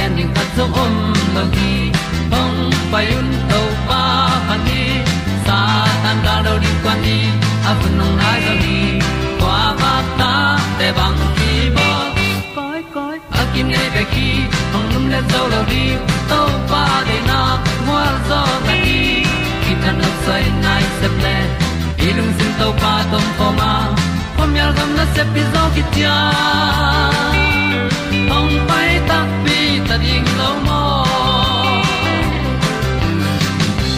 pi zo gen zo om lo gi hong pai un to pa pa ni sa tan da do di kwan ni a bu nong nai zo ni kwa ba ta te bang ki bo koi koi a kim nei be ki hong lum le zo lo di to pa de na mo zo ta ni ki tan no sai nai se ple ilung sin to pa tom ko ma. Pom yal gam na se pi zo ki tia hong pai ta pi ta ding lo mo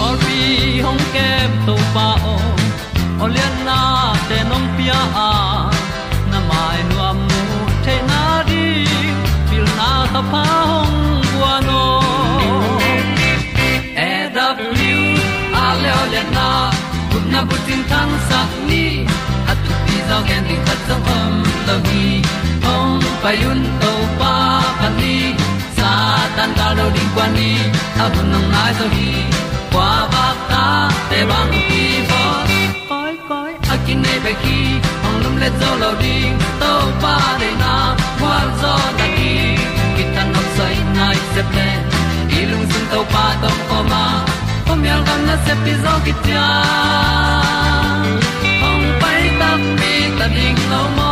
or bi hong kem to pa o olian na te nong pia a na mai nu amo te na di pil na ta pa hong bua no e da blue a le olian na kun na bu tin tan sa ni. At tu pi zo gen di khat zo om lo gi hong pa yun to pa pa ni tan cao do đi qua đi, ta bu nang mai zo gi qua ba ta te bang ki bo koi koi a kin nei be ki ong lum le zo lo di to pa de na kwa zo ta ki ki tan nok sai nai se ple lung sun to pa tom ko ma. Pom yal gam na se pi zo ki tia ong pai ta mi ta ding lo mo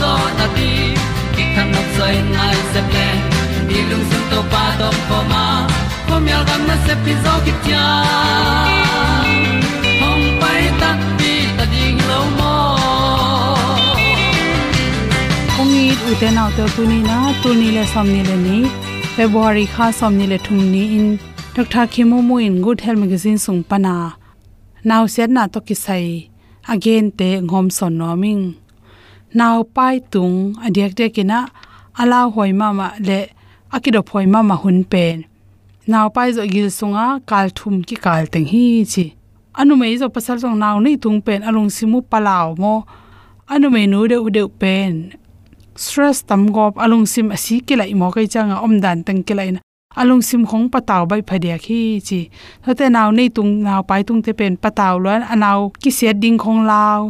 zo na ti ki kan nok sai nai se ple ni lung sun to pa do ko ma. Ko mi al gam na se pi zo ki tia hong pai ta pi ta ding lo mo kongi uten auto tuni na tuni le somni le ni february kha somni le thumni in. Dr in good health magazine sung pana now set na to kisai again te ngom son noming now pai tung adiak de kina ala hoi mama, le akido phoi mama hun pen. Now pai zo gil sunga, kal thum ki kal teng hi chi. Anu mei zo pasal song now nei tung pen, alung simu palaw mo. Anu mei nu de u de pen. Stress tam gop, alung sim asi ke lai mo kai changa om dan tang ke lai na. Alung sim khong pataw bai phadia khi chi. Thote naw nei tung naw pai tung te pen pataw lon anaw ki se ding khong law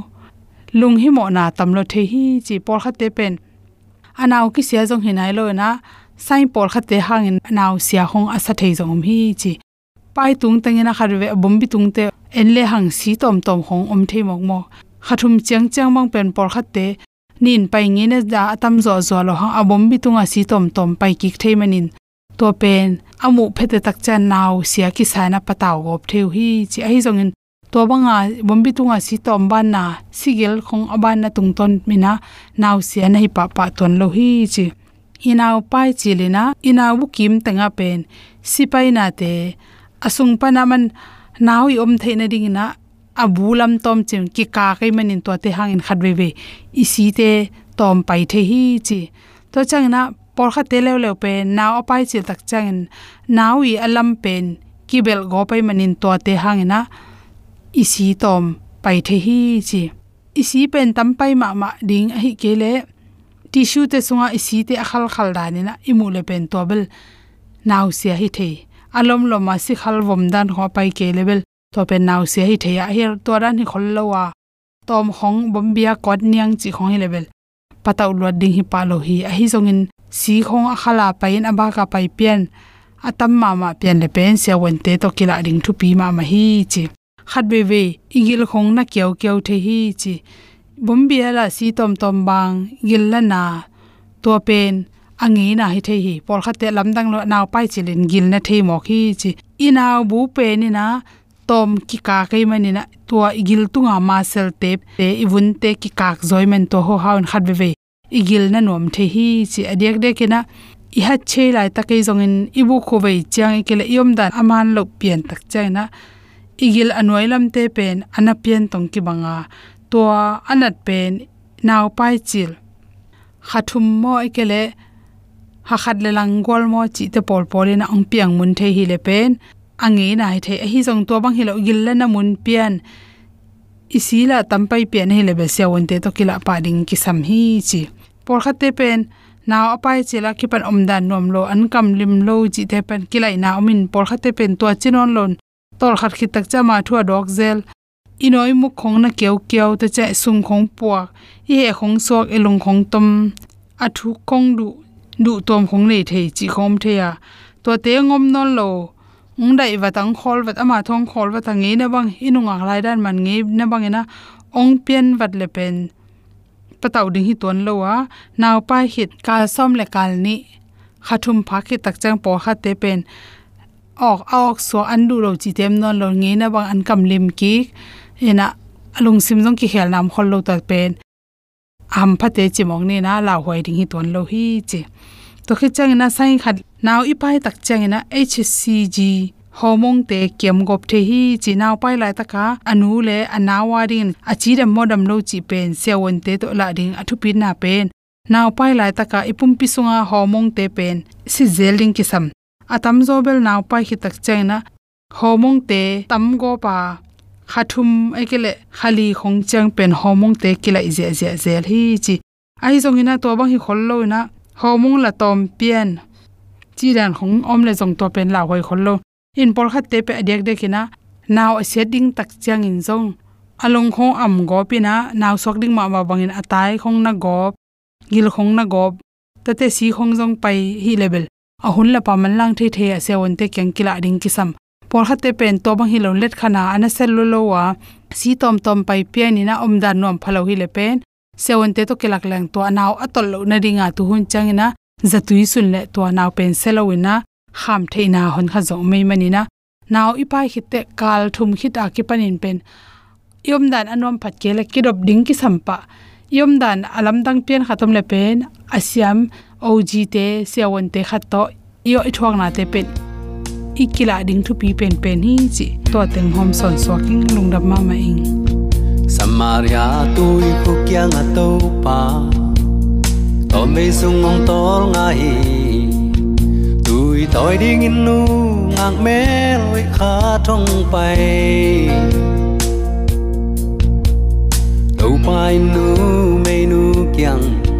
lung hi mo na tam lo the hi chi por kha te pen anaw ki se jong hinai lo na sai por kha te hang in anaw sia asa thei jong hi chi pai tung tangena kharwe bombi tung te enle hang si tom tom hong om thei mok mo khathum chiang chiang mang pen por kha te nin pai nge na da atam zo zo lo hang abom bi tunga si tom tom pai ki thei manin to pen amu phete tak chan naw sia ki sana pataw gop theu hi chi ai zong in to banga bombi tunga si tom ban na sigel khong aban na tung ton mina naw si na hi pa pa ton lo hi chi. Inaw pai chi lina inaw bu kim tanga pen. Sipai na te, asung panaman i om theina ding na, abulam tom chim ki ka kai manin to te hangin khatwe we isi te tom pai the hi chi. To chang na, por kha te lew lew pe naw pai chi tak chang i alam pen kibel go pai manin to te hangina isi tom pai the hi chi isi pen tam pai ma ma ding a hi ke le tissue te sunga isi te akhal khal dani na imu le pen to bel naw sia hi the alom lo ma si khal vom dan ho pai ke level to pen naw sia hi the ya her to ran hi khol lo tom hong bom bia kot niang chi khong hi level pataw lo ding hi pa lo hi. A hi zongin si khong akhala pain aba ka pai pian. Atam ma ma pian le pen sia wen te to kila ding thu pi ma ma hi chi khat be ve igil khong na kyau kyau the hi chi. Bom bia la si tom tom bang gil la na. To pen angi na hi the hi. Por khate lamdang lo naw pai chilin gil na thei mo khi chi. Inaw bu pe ni na tom ki ka kai mani na tua igil tunga ma sel tep, te ibun te ki kak zoimen to ho haun khat ve ve igil na nom the hi chi. Adek de kena i ha che lai ta kai zongin ibu kho vei chang ikele e yom dan aman lo pian tak chai na igil anoi lam te pen ana tong ki banga to anat pen naw pai chil. Khathum mo ekele ha khat le lang gol mo chi te pol polina ang piang mun the hi le pen. Ange na hi the hi jong to bang hi lo gil la na mun pian. Isila tampai pian hi le be se won te to kila pa ding ki sam hi chi. Por khat te pen naw apai chela ki pan om dan nom lo an kam lim lo chi te pen kilai na omin por khat te pen to chinon lon tol khat khit tak cha ma thua dok zel. Inoi mu khong na keu keu te cha sung khong puak. I he khong sok elung khong tom. A thu kong du du tom khong nei thei chi khom the ya to te ngom non lo. Ung dai wa tang khol wat ama thong khol wa tang na bang. Inunga lai dan man nge na bang ina ong pian wat le pen. Pataw ding hi ton lo wa. Naw pa hit ka som le kal ni. Khathum pha ki tak chang po kha te pen ok ok, so an du ro chi tem non lo nge na bang an kam lim ki. Ena, alung sim jong ki khel nam khol lo tak pen. Am phate chimong ni na, la hoi ding hi ton lo hi che to khi chang na sai khat naw i pai tak chang na hcg homong te kem gop the hi chi. Naw pai lai taka anu le anawa rin achi dem modam lo chi pen sewon te to la ding athu pin na pen. Naw pai lai taka ipum pi sunga homong te pen, si zeling ki sam atam zo bel naw pai hi tak chang na, homong te tam go pa khathum ekele khali khong chang pen homong te kila je je zel hi chi. Ai zong ina to bang hi khol lo na homong la tom pian. Chi dan khong om le zong to pen la hoi khol lo. In por khat te pe adek de kina naw setting tak chang in zong. Along kho am go pina naw sok ding ma ba bangin atai khong na go gil khong na go tate si khong zong pai hi level a hun la pa man lang the the a se won te kyang kila ding kisam. Por khat te pen to bang hi lon let khana ana sel lo lo wa. Si tom tom pai pian ina om dan nom phalo hi le pen. Sewon te to kelak lang to anaw atol lo na ringa tu hun changina zatui sun le to naw pen selowina kham theina hon kha zo mei manina naw ipai hitte kal thum khita ki panin pen. Yom dan anom phat ke le kidop ding ki sampa yom dan alam dang pian khatom le pen. Asiam og te, siawan te khat to iyo i thok na te pen. Ikila ding thu pi pen pen hi chi, to teng hom son swaking king lungdam ma ma ing. Samaria tôi khu kia ngà to pa. To me sung ngong tol ngai tôi tôi đi in nu ngang mê loi khá thong bay to pai nu mê nu kyang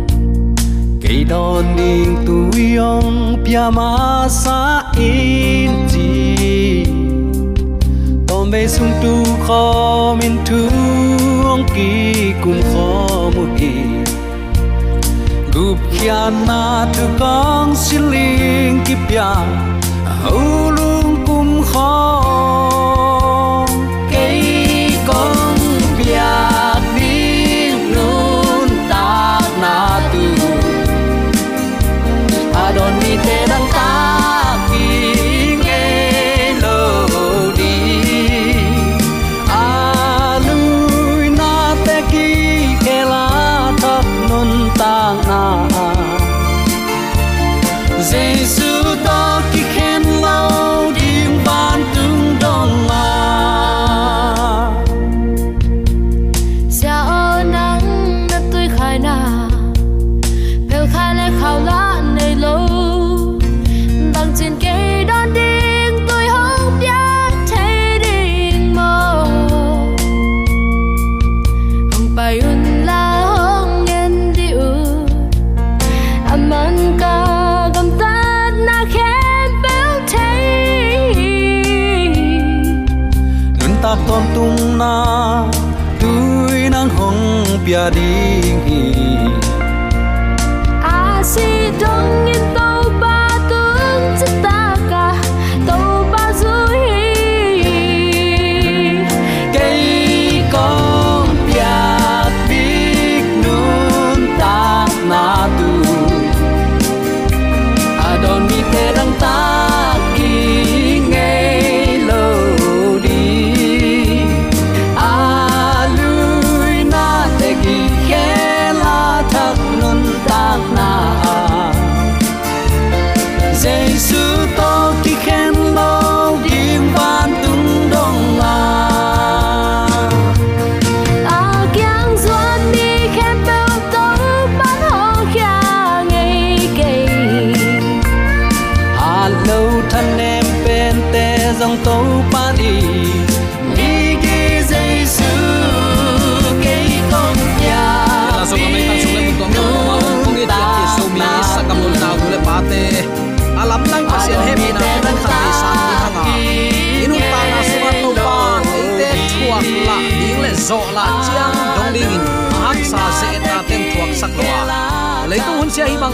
cây đòn đi tôi ông pia ma sa in chi tom be sung tu kho min tu ong ki kum kho mu ki gup kya na tu kong siling ki pya Hulung kum kho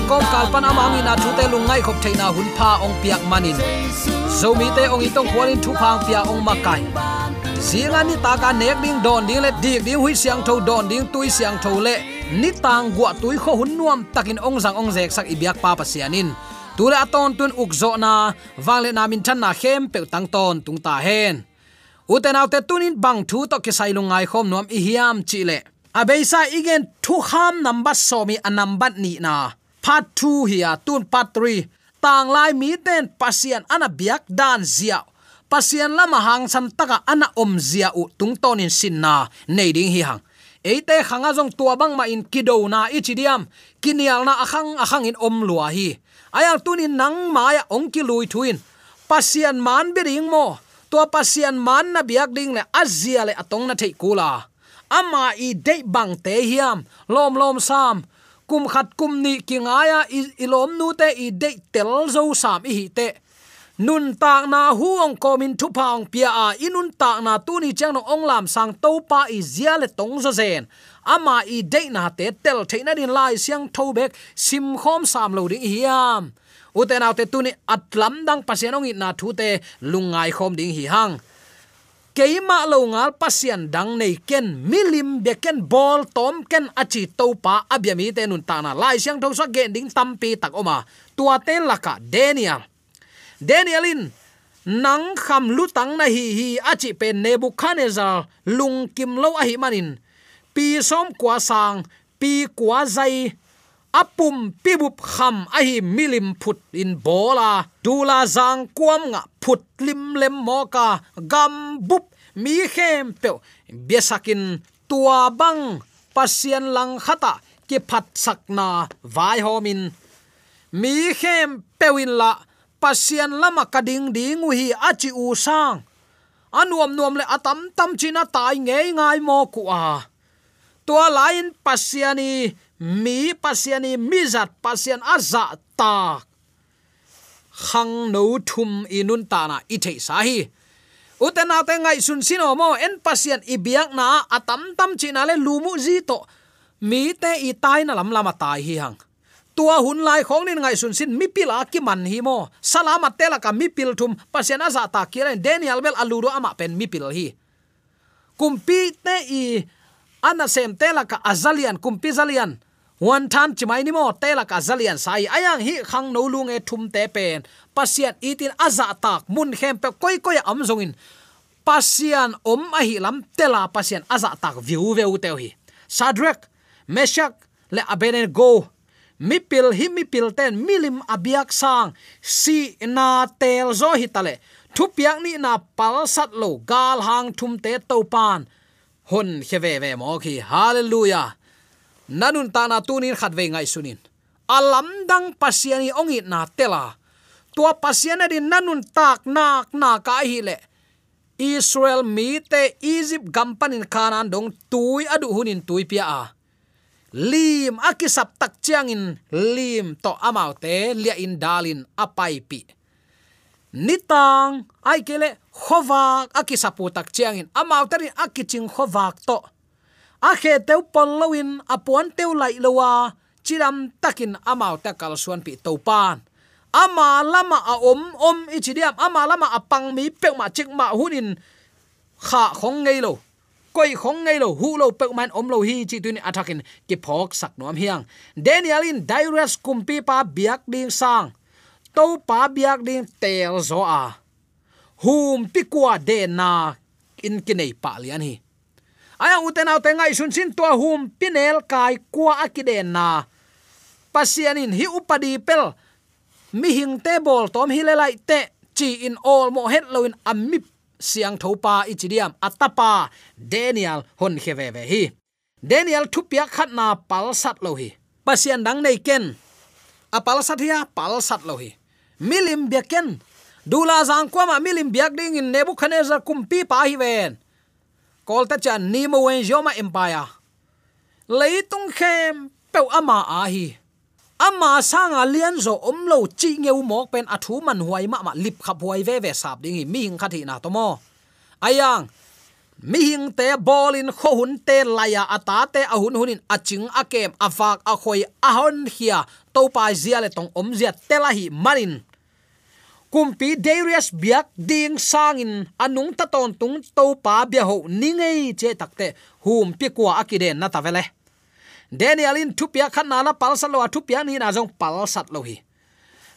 kom kalpan pan amang ina thu te lungai khop theina hun pha ong piak manin zomi te ong itong khwalin thu phang pia ong makai zinga ni ta ka nek ding don ding le dik ding hui siang tho don ding tui siang tho le ni tang gwa tui kho hun nuam takin ong jang ong zek sak ibyak pa pa sianin tule aton tun ukzo na wangle na min than na khem pe tang ton tung ta hen uten autte tunin bang thu to ke sai lungai khom nuam i hiam chi le abeisa igen thu ham number somi anambat ni na part 2 hiya tun part 3 tang lai mi ten pasien ana biak dan zia pasien lama hang san taka ana om zia u tung tonin sin na. Nei ding hi hang. Eite khanga jong tua bang ma in kido na ichidiam kinial na akhang akhang in om lua hi. Ayang tunin nang maya ong ki lui thuin pasian man bi ring mo. Tua pasian man na biak ding le azia le atong na thei kula. Ama i de bang te hiam. Lom lom sam kum khat kum ni kingaya ilom nu te i de tel zo sam hi te. Nun tak na huong komin thu pang pia a. Inun tak na tu ni chang no ong lam sang to pa i zia le tong zo zen. Ama i de na te tel theina din lai siang tho bek sim khom sam lo ding hiam uten autte tu ni atlam dang pasianong i na thu te lungai khom ding hi hang keima lo ngal pasian dang nei ken milim beken bol tom ken achi to pa abyami te nun tana lai siang tho sa gen ding tampi tak oma. Tua te laka daniel. Danielin nang kham lu tang na hi hi achi pe nebukhanezar lung kim lo a hi manin. Pi som kwa sang, pi kwa zai apum pibup kham ahi milim phut in bola. Dula zang kuam nga phut lim lem moka. Gam bup mi khem pe besakin tua bang pasian lang khata. Ki phat sakna vai homin. Mi khem pewin la pasian lama kading ding hi achi u sang. Anuam nuam le atam tam china tai nge ngai mo ku a. Tua lain pasiani mi pasiani mizat pasian aza ta. Khang no thum inun ta na i thei sa hi. Utena te ngai sun sino mo, en pasian ibiak na atam tam china le lumu ji to. Mi te i tai na lam lama tai hi hang. Tua hun lai khong nin ngai sun sin, mi pila ki man hi mo. Salamat tela ka mi pil thum, pasian aza ta kiren daniel bel aluro ama pen mi pil hi. Kumpi te i ana sem tela ka azalian kumpi zalian wan than chimai ni mo tela ka zalian sai. Ayang hi khang no lung e thum te pen. Pasian itin aza tak, mun hem pe koi koi am zongin. Pasian om a hi lam tela pasian aza tak view veu teu hi. Sadrek, meshak, le abednego mipil hi mipil ten milim abiak sang. Si na tel zo hi tale thu piak ni na pal sat lo, gal hang thum te to pan hon kheve ve mo khi. Hallelujah nanun ta na tunin khat ve ngai sunin. Alam dang pasiani ongi na tela. Tua pasiana din nanun tak nak na ka hi le. Israel mi te Egypt gampanin kanan dong tui adu hunin tui pia a. Lim akisap tak chiangin lim to amaute lia in dalin apai pi. Nitang, ai kele khowak akisapu tak chiangin amau tari akiching khowak to a khe teu pol loin apuan teu lai lowa chiram takin amau ta kal suan pi to pan. Ama lama a om om ichidiam ama lama apang mi pek ma chik ma hunin kha khong ngei lo, koi khong ngei lo, hu lo pek man om lo hi chi tuin attackin ki phok sak nom hiang. Daniel in direct kumpi pa biak ding sang to pa biak ding tel zo a. Hum pikwa de na in kinai pa lian hi aya uten au tengai sun sin to hum, pinel kai kwa akiden na pasianin hi upadi pel, mi hing te bol tom hi le lai te, chi in all mo het loin ammi siang thopa ichidiam atapa, daniel hon kheve ve hi. Daniel thupia khatna pal sat lo hi. Pasian dang nei ken, a pal sat hi pal sat lo hi. Milim biaken dula zang kwa ma milim biak ding in nebuchadnezzar kumpi pa hi ven kol ta chan ni mo wen joma empire. Leitung khem pe ama a hi. Ama sanga lian zo omlo chi ngeu mok pen athu man huai ma ma lip khap huai ve ve sap ding mi hing khathi na to mo. Ayang, mi hing te bolin kho hun te laya ata te ahun hunin aching akem afak akhoi ahon hia. To pa zia le tong om zia telahi marin kumpi darius biak ding sangin anung ta ton tung to pa bia ho ningei che takte hum pi kwa akide na ta vele. Daniel in thupia khan na la pal salo thupia ni na jong pal sat lo hi.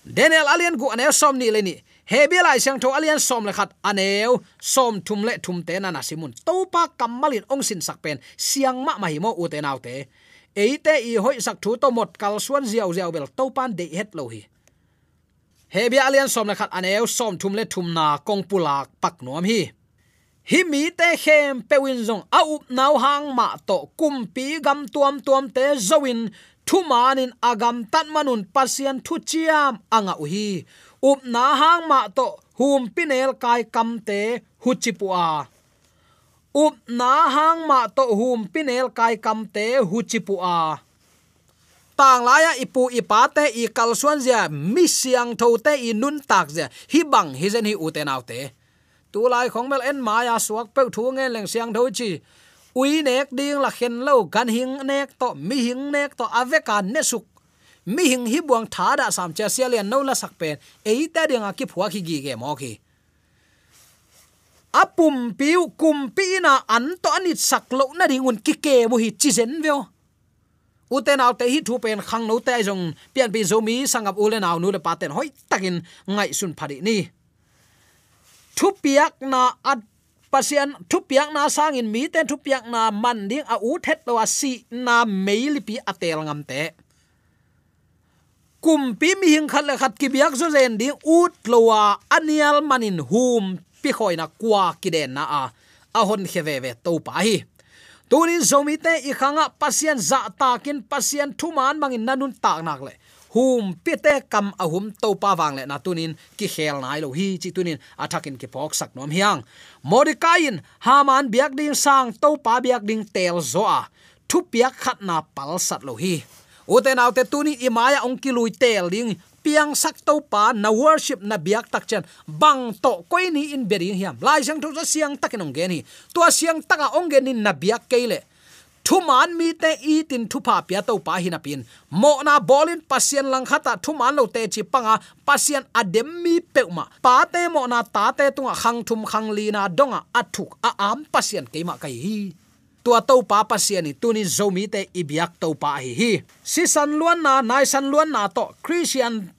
Daniel alian gu anel som ni le ni. Hebi lai sang tho alian som le khat aneu som thum le thum te na na simun to pa kamalin ong sin sak pen. Siang ma ma hi mo u te nau te. Eite i hoi sak thu to mot kal suan ziaw ziaw bel to pan de het lo hi hebi alian som na khat aneu som thum le thum na kong pulak pak nom hi. Hi mi te khem pewin zong a up nau hang ma to kum pi gam tuam tuam te zoin thu manin agam tat manun pasian thu chiam anga u hi. Up na hang ma to hum pinel kai kam te hu chipua up na hang ma to hum pinel kai kam te hu chipua tang laya ipu ipate i kalsuan zia, mi siang tho te i nun tak zia. Hi bang, hi zen hi uten te te. Tu lai khong mel en maya suak pe thu nge leng siang tho chi. Ui nek ding la khen lo, gan hing nek to, mi hing nek to aveka ne suk. Mi hing hi buang tha da sam cha sia lian no la sak pen. Ei ta ding a ki phua ki gi ge mo ki apum piu, kum pi na an to ani sak lo na ringun ki ke mu hi chi zen veo uten aw te hi thu pen khang no te jong pian pi zomi sangap ulen au nu le paten hoi, takin ngai sun phari ni. Thu piak na at pasian, thu piak na sang in mi ten thu piak na man ding a u thet lo si na meili pi atel ngam te. Kum pi mi hing khat le khat ki biak zo zen ding ut lowa anial manin hum pi khoina kwa ki den na a. A hon kheve ve to pa hi tunin zomi te i khanga pasien za takin pasian thuman mangin nanun tak nak le. Hum pite kam ahum to pa wang le na tunin ki khel nai lo hi chi tunin athakin ki pok sak nom hiang. Modikain haman biak ding sang to pa biak ding tel zo a. Thu piak khat na pal sat lo hi uten autte tuni imaya ongki lui tel ding piang sak to pa, na worship, na biak tak chen bang to koi ni in beri hiam lai jang tho siang tak nong à, gen hi to siang taka ong gen in na biak keile thu man mi te i tin thu pa pia to pa hin apin mo na bolin pasien lang khata à, thu man lo te chi panga à, pasien adem mi peuma pa te mo na ta te tunga khang thum khang li na donga athuk a am pasien keima kai hi tua to pa pasien ni tuni zomi te ibyak to pa hi hi. Si san luan na, nai san luan na to, christian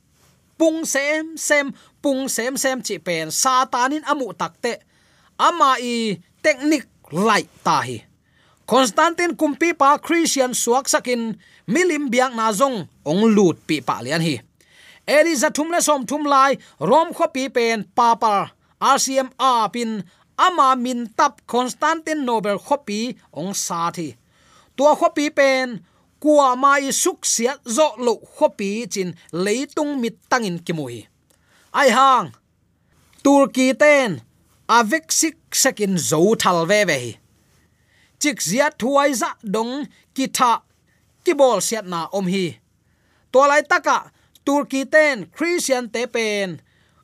pung sem sem, pung sem sem chi pen, satanin amu takte ama i technique lai ta hi. Constantine kumpi pa, Christian suak sakin, milim biang na zong, ong lut pi pa lian hi. Eliza thum le som thum lai, rom kho pi pen, papa RCM a pin ama min tap Constantine Nobel khopi ong sa thi tua khopi pen kwa mai suk sia zo lo khopi chin leitung mit tangin kimui. Ai hang? Turki ten avek sik sekin zo thal ve ve chik zia thuai za dong ki tha ki bol siat na om hi. To lai taka, turkey ten, christian te pen,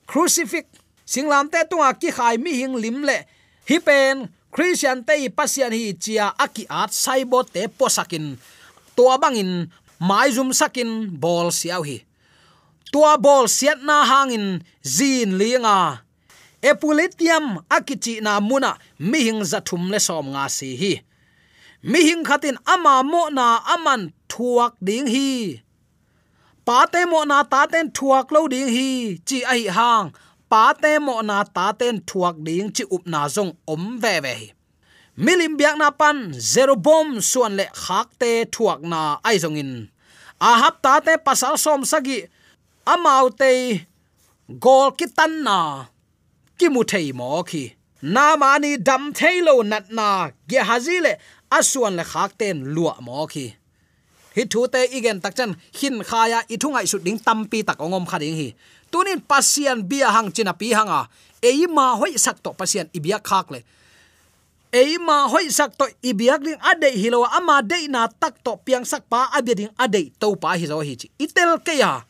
crucifix singlam te tunga ki khai mi hing lim le. Hi pen christian te pasian hi chia aki at saibo te posakin tua bangin, mai zum sakin, bol siau hi. Tua bol siat na hangin, zin linga epulitiam akichi na muna, mi hing zathum le som nga si hi. Mi hing khatin ama mo na aman thuak ding hi. Pa te mo na ta ten thuak lo ding hi, chi ai hang pa te mo na ta ten thuak ding chi up na zong om ve ve milim biak na pan, zero bom suan le khak te thuak na ai zong in. A hap ta te pasal som sagi amau te gol kitan na, ki mu thei mo khi. Na mani dam thailo nat na, ge hazile asuan le khak ten lua mo khi. Hi thu te igen tak chan, hin khaya ithungai su ding tampi tak ongom kha ding hi tunin pasian bia hang china pi hanga eima hoi sak to pasian ibia khak le eima hoi sak to ibiak ding ade hilo ama de na tak to piang sak pa abia ding ade to pa hi zo hi chi itel ke ya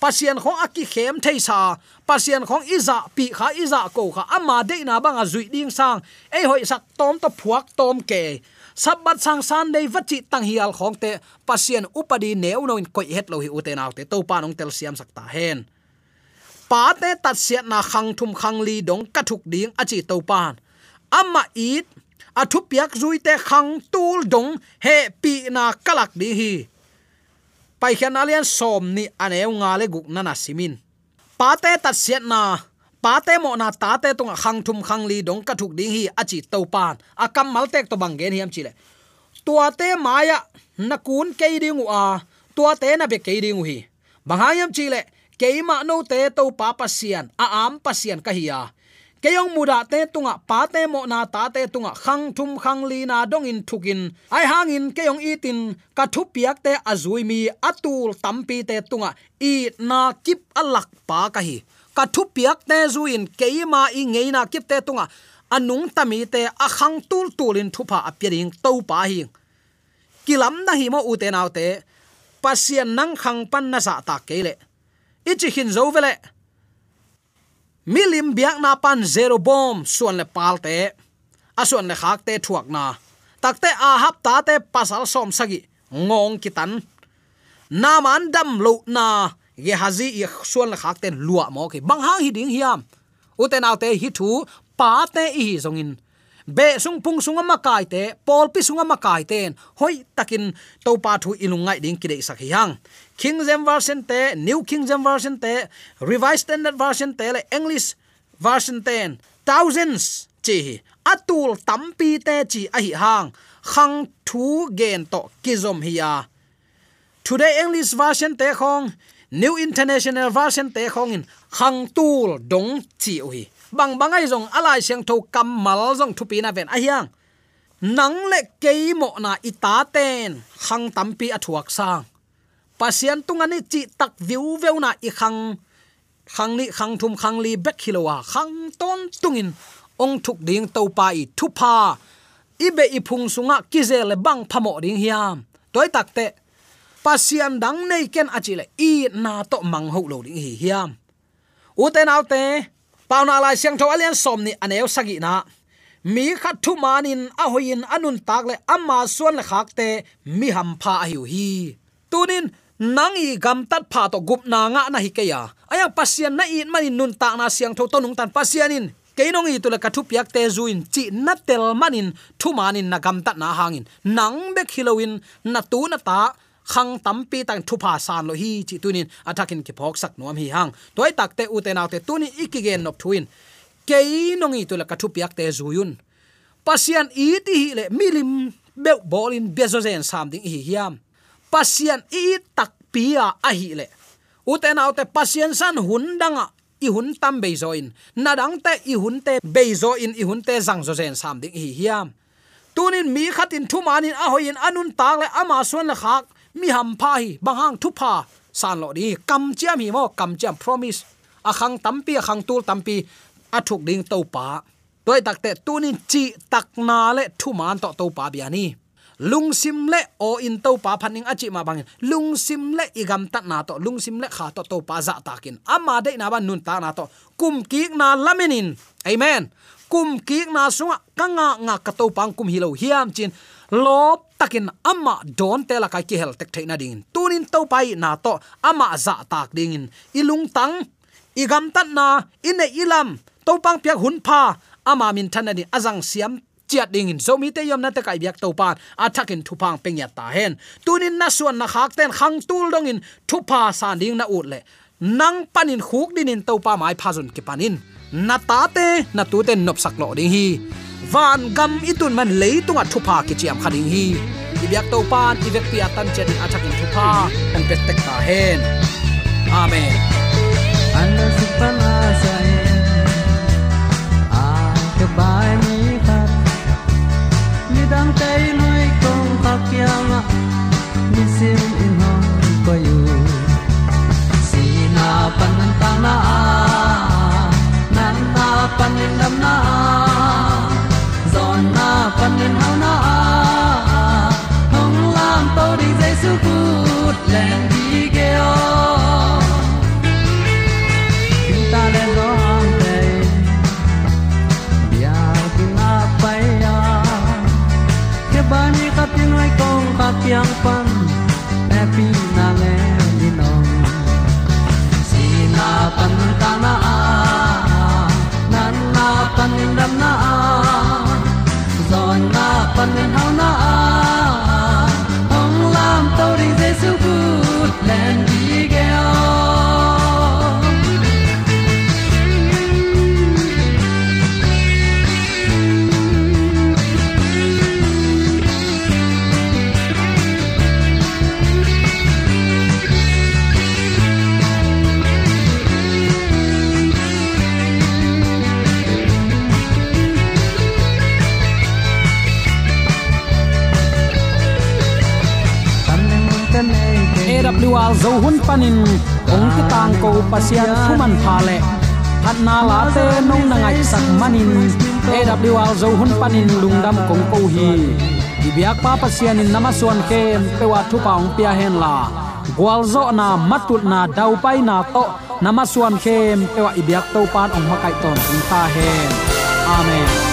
pasian khong aki khem thei sa pasian khong iza, pi kha iza ko kha ama de na banga zui ding sang. Ei hoi sak tom to phuak tom ke. Sabat sang san dei vachi tang hial khong te. Pasien upadi neu no in koi het lo hi uten autte te. To pa nong tel siam sakta hen pa te tat siat na khang thum khang li dong ka thuk ding achi to pan amma it a thu piak zui te khang tul dong he pi na kalak di hi. Pai khian alian som ni aneu nga le guk nana simin. Pa te tat siat na pa te mo na ta te tung khang thum khang li dong ka thuk ding hi achi to pan akam mal tek to bang gen hiam chile tua te maya na kun ke ding a, tua te na be ke ding hi. Bangayam chile keima no te to pa pasian, a am pasian ka hiya keyong muda te tunga pa te mo na ta te tunga khang thum khang li na dong in thukin. Ai hangin keyong itin, ka thu piak te azui mi atul tampi te tunga i na kip alak pa ka hi ka thu piak te zuin keima i ngeina kip te tunga anung tami te a khang tul tulin thupa apiring to pa hi. Kilam na hi mo u te naw te, pasian nang khang pan na sa ta kele ichi hin zo vele. Milim biak na pan zero bom, suan le palte asuan le khak te thuak na. Takte a hap ta te pasal som sagi. Ngong kitan. Na man dam lo na. Ge hazi i suan le khak te lua mo ke. Bang hang hi ding hiam. Uten autte hi thu, pa te i zongin be sung pung sunga makai te pol pi sunga makai ten. Hoi takin to pa thu ilungai ding kide sak hang king james version te, new king james version te, revised standard version te le english version ten thousands chi atul tampi te chi a hi hang, khang thu gen to kizom hiya today english version te khong, new international version te khong in khang tul dong chi ui bang bangai jong alai siang tho kamal jong thu pi na ven a hiang nang le kei mo na ita ten, khang tampi athuak sang pasian tungani chi tak view veu na i khang. Khang ni khang thum khang li bek hilowa khang ton tungin. Ong thuk ding to pa i thu pa ibe i phung sunga kizel bang phamo ding hiam. Toy takte pasian dang nei ken achile i na to mang ho lo ding hi hiam. Uten autte pauna lai siang tho alian som ni aneu sagi na. Mi khat thu manin a hoin anun tak le amma suan le khakte mi ham pha hiu hi. Tunin nangi gam tat pha to gup na nga na hi ke ya. Aya pasian na in manin nun ta na siang tho to nung tan pasianin keinong i tula kathu piak te zuin chi na tel manin, thu manin na gam tat na hangin nang be khilowin na tu na ta, khang tampi tang thu pha san lo hi chi tunin athakin ki phok sak nuam hi hang. Toy takte ute naute tuni ikigen nop thuin kei nongi tula ka thu piak te zuyun pasian i ti hi le milim be bolin bezozen sam ding hi hiam pasien i tak pia a hi le. Uten autte pasien san hundanga i hun tam be zoin nadang te i hun te be zo in, i hun te zang zo zen sam ding hi hiam. Tunin mi khatin thu manin a hoin anun tak le ama suan le khak. Mi ham pha hi, bang hang thu pha. San lo di, kam chiam hi mo, kam chiam, promise. A khang tampi a khang tul tampi a thuk ding to pa. Toy takte tunin chi tak na le thu man to to pa bia lung sim le, o in to pa phaning achi ma bangin lungsim le igam tat na to. Lungsim le, kha to to pa za takin ama de na ban nun ta na to. Kum ki na laminin amen. Kum ki na sunga kanga nga ka to pang kum hilo hiam chin. Lop takin ama don te la kai ki hel tek theina ding tunin to pai na to ama za tak ding in. Ilung tang igam tat na ine ilam to pang piak hun pha ama min thanani azang siam chiat ding in zomi te yom na te kai biak to pan in thupang pengya ta hen. Tunin na suan na khak ten khang tul dong in thupa san ding na ut le. Nang panin khuk din in to pa mai phazun ki panin na ta te, na tu te nop sak lo ding hi. Van gam itun man leitunga thupa ki chiam khading hi. Ibyak to pan ibek pi atan chen athakin thupa kan pet tek ta hen. Amen. AWR zo hun panin ong ki tang ko pasian thuman pha le phat na la te nong na ngai sak manin AWR zo hun panin lungdam kong ko hi ibyak pa pasian in namaswan ke pewa thu paung pia hen la. Gwal zo na matut na dau pai na to namaswan kem pewa ibyak to pan ong makai ton ta hen. Amen.